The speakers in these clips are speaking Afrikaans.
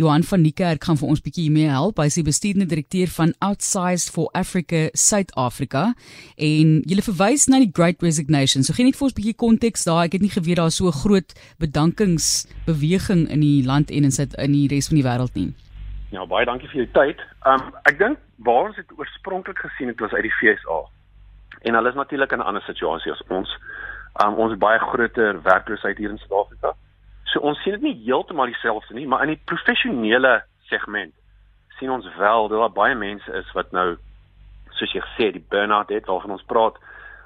Johan van Niekerk gaan vir ons bietjie hiermee help. Hy is die bestuurende direkteur van Outsized for Africa Suid-Afrika en jy verwys na die Great Resignation. So gee net vir ons bietjie konteks daar. Ek het nie geweet daar so 'n groot bedankingsbeweging in die land en in sit in die res van die wêreld nie. Ja, baie dankie vir jou tyd. Um ek dink waar ons dit oorspronklik gesien het was uit die FSA. En hulle is natuurlik in 'n ander situasie as ons. Um ons baie groter werkloosheid hier in Suid-Afrika. Ons sien dit nie heeltemal dieselfde nie, maar in die professionele segment sien ons wel dat daar baie mense is wat nou soos jy gesê die burn-out het waarvan ons praat,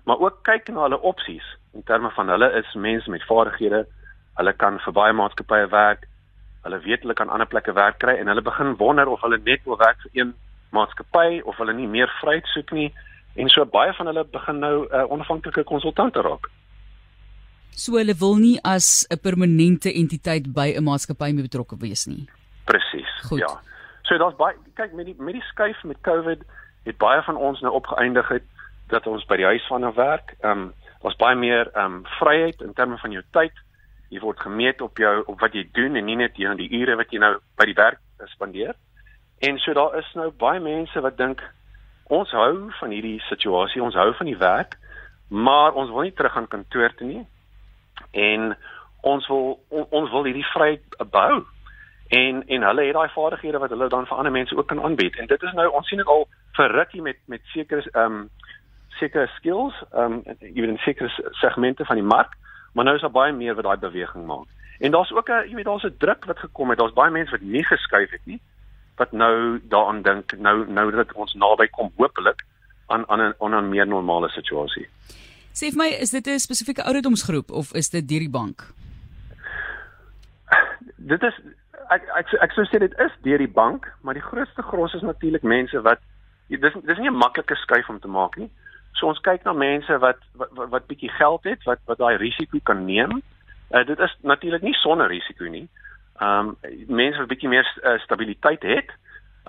maar ook kyk na hulle opsies in terme van hulle is mense met vaardighede, hulle kan vir baie maatskappye werk, hulle weet hulle kan ander plekke werk kry en hulle begin wonder of hulle net wil werk vir een maatskappy of hulle nie meer vryheid soek nie en so baie van hulle begin nou 'n uh, onafhanklike konsultante raak. So hulle wil nie as 'n permanente entiteit by 'n maatskappy mee betrokke wees nie. Presies. Ja. So daar's baie kyk met die met die skuif met COVID het baie van ons nou opgeëindig het dat ons by die huis van werk. Ehm um, daar's baie meer ehm um, vryheid in terme van jou tyd. Jy word gemeet op jou op wat jy doen en nie net jy die ure wat jy nou by die werk spandeer. En so daar is nou baie mense wat dink ons hou van hierdie situasie, ons hou van die werk, maar ons wil nie terug aan kantoor toe nie en ons wil on, ons wil hierdie vryheid bou en en hulle het daai vaardighede wat hulle dan vir ander mense ook kan aanbied. En dit is nou ons sien dit al vir rukkie met met sekere ehm um, sekere skills ehm um, jy weet in sekere segmente van die mark maar nou is daar baie meer wat daai beweging maak. En daar's ook 'n jy weet daar's 'n druk wat gekom het. Daar's baie mense wat nie geskuif het nie wat nou daaraan dink nou nou dat ons naby kom hopelik aan aan 'n aan 'n meer normale situasie Sê vir my, is dit 'n spesifieke ouderdomsgroep of is dit deur die bank? Dit is ek ek ek sou sê dit is deur die bank, maar die grootste gros is natuurlik mense wat dis dis nie 'n maklike skuif om te maak nie. So ons kyk na mense wat wat, wat, wat bietjie geld het, wat wat daai risiko kan neem. Uh, dit is natuurlik nie sonder risiko nie. Ehm um, mense wat bietjie meer uh, stabiliteit het.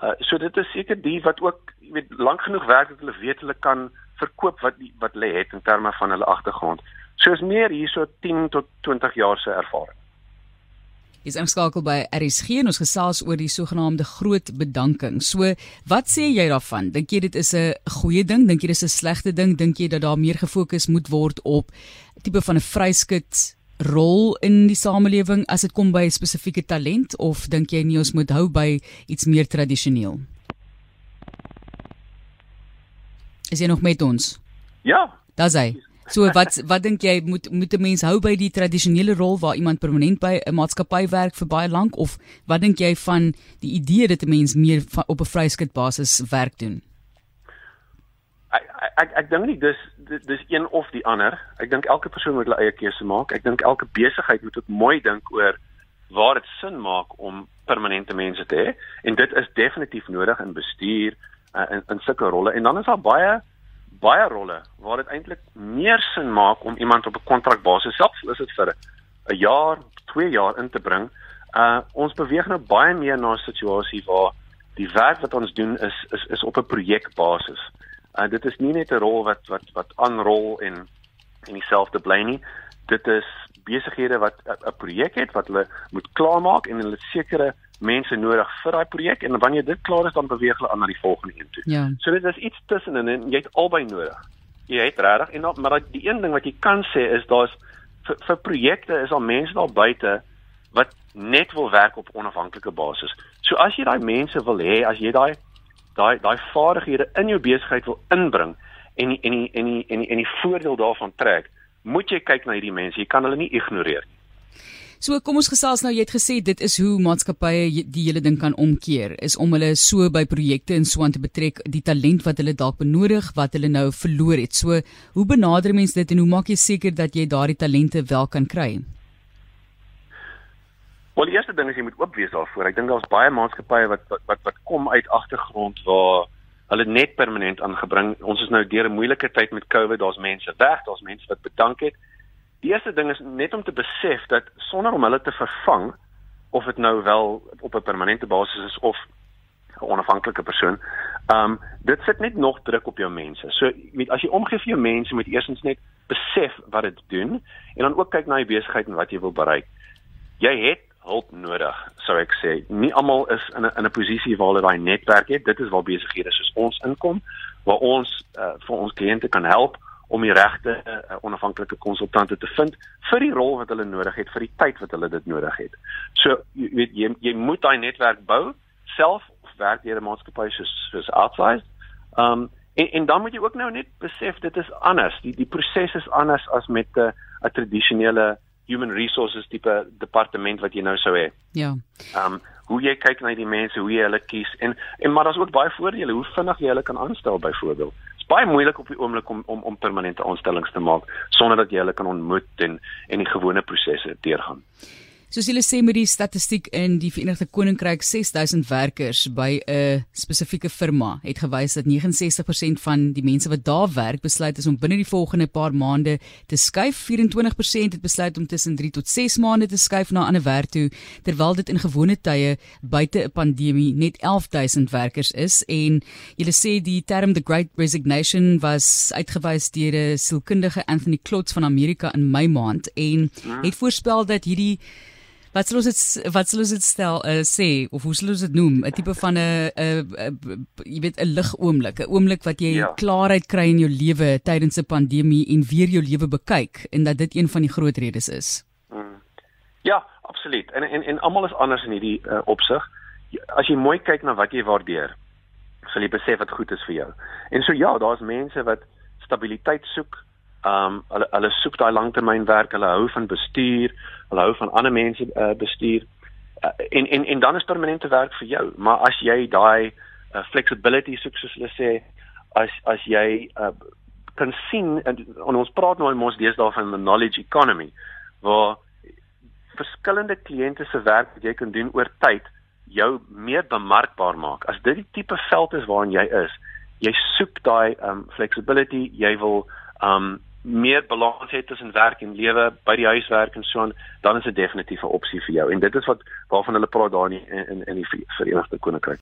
Uh, so dit is seker die wat ook jy weet lank genoeg werk dat hulle weet hulle kan verkoop wat die, wat hulle het in terme van hulle agtergrond. So is meer hierso 10 tot 20 jaar se ervaring. Is inskakel by RSG en ons gesels oor die sogenaamde groot bedanking. So, wat sê jy daarvan? Dink jy dit is 'n goeie ding? Dink jy dis 'n slegte ding? Dink jy dat daar meer gefokus moet word op tipe van 'n vryskut rol in die samelewing as dit kom by spesifieke talent of dink jy nie ons moet hou by iets meer tradisioneel? Is jy nog met ons? Ja. Daar's hy. So wat wat dink jy moet moet 'n mens hou by die tradisionele rol waar iemand permanent by 'n maatskappy werk vir baie lank of wat dink jy van die idee dat 'n mens meer van, op 'n vryskut basis werk doen? Ek ek ek dink nie dis dis een of die ander. Ek dink elke persoon moet hulle eie keuse maak. Ek dink elke besigheid moet ook mooi dink oor waar dit sin maak om permanente mense te hê en dit is definitief nodig in bestuur uh, in in sulke rolle en dan is daar baie baie rolle waar dit eintlik meer sin maak om iemand op 'n kontrakbasis selfs is dit vir 'n jaar, 2 jaar in te bring. Uh ons beweeg nou baie meer na 'n situasie waar die werk wat ons doen is is is op 'n projekbasis. Uh dit is nie net 'n rol wat wat wat aanrol en en dieselfde bly nie. Dit is besighede wat 'n projek het wat hulle moet klaarmaak en hulle sekere mense nodig vir daai projek en wanneer dit klaar is dan beweeg hulle aan na die volgende een toe. Ja. So dit is iets tussenin en jy het albei nodig. Jy het regtig en dan, maar die een ding wat jy kan sê is daar's vir, vir projekte is al mense daar buite wat net wil werk op onafhanklike basis. So as jy daai mense wil hê, as jy daai daai daai vaardighede in jou besigheid wil inbring en die, en die, en die, en die, en die voordeel daarvan trek, moet jy kyk na hierdie mense. Jy kan hulle nie ignoreer nie. So kom ons gesels nou jy het gesê dit is hoe maatskappye die hele ding kan omkeer is om hulle so by projekte en so aan te betrek die talent wat hulle dalk benodig wat hulle nou verloor het. So hoe benader mense dit en hoe maak jy seker dat jy daardie talente wel kan kry? Wel die eerste ding is jy moet oop wees daarvoor. Ek dink daar's baie maatskappye wat, wat wat wat kom uit agtergrond waar hulle net permanent aangebring. Ons is nou deur 'n moeilike tyd met COVID. Daar's mense weg, daar's mense wat bedank het. Die eerste ding is net om te besef dat sonder om hulle te vervang of dit nou wel op 'n permanente basis is of 'n onafhanklike persoon, ehm um, dit sit net nog druk op jou mense. So met as jy omgee vir jou mense moet eersins net besef wat dit doen en dan ook kyk na jou besigheid en wat jy wil bereik. Jy het hulp nodig, sou ek sê. Nie almal is in 'n in 'n posisie waar hulle daai netwerk het. Dit is waar besighede soos ons inkom, waar ons uh, vir ons kliënte kan help om die regte uh, onafhanklike konsultante te vind vir die rol wat hulle nodig het, vir die tyd wat hulle dit nodig het. So jy weet jy, jy moet daai netwerk bou self of werk deur 'n maatskappy soos soos outside. Um en en dan moet jy ook nou net besef dit is anders. Die die proses is anders as met 'n 'n tradisionele human resources tipe departement wat jy nou sou hê. Ja. Ehm um, hoe jy kyk na die mense, hoe jy hulle kies en en maar daar's ook baie voordele hoe vinnig jy hulle kan aanstel byvoorbeeld. Baie moeilik op die oomblik om om om permanente aanstellings te maak sonder dat jy hulle kan ontmoet en en die gewone prosesse deurgaan. Soos julle sê met die statistiek in die Verenigde Koninkryk 6000 werkers by 'n spesifieke firma het gewys dat 69% van die mense wat daar werk besluit is om binne die volgende paar maande te skuif. 24% het besluit om tussen 3 tot 6 maande te skuif na 'n ander werk toe, terwyl dit in gewone tye buite 'n pandemie net 11000 werkers is en julle sê die term the great resignation was uitgewys deur 'n sielkundige Anthony Klotz van Amerika in Mei maand en ah. het voorspel dat hierdie Wat sou dit wat sou dit stel uh, sê of hoe sou dit noem 'n tipe van 'n 'n jy weet 'n lig oomblik 'n oomblik wat jy ja. klaarheid kry in jou lewe tydens 'n pandemie en weer jou lewe bekyk en dat dit een van die groot redes is. Hmm. Ja, absoluut. En en en almal is anders in hierdie uh, opsig. As jy mooi kyk na wat jy waardeer, sal jy besef wat goed is vir jou. En so ja, daar's mense wat stabiliteit soek, Ehm um, hulle hulle soek daai langtermynwerk, hulle hou van bestuur, hulle hou van ander mense uh, bestuur. Uh, en en en dan is permanente werk vir jou. Maar as jy daai uh, flexibility soek soos hulle sê, as as jy uh, kan sien en, en ons praat nou mos deesdae van the knowledge economy waar verskillende kliënte se werk wat jy kan doen oor tyd jou meer bemarkbaar maak. As dit die tipe veld is waarin jy is, jy soek daai um flexibility, jy wil um meer balans het tussen werk en lewe by die huiswerk en so aan, dan is dit definitief 'n opsie vir jou. En dit is wat waarvan hulle praat daar in in in die Verenigde Koninkryk.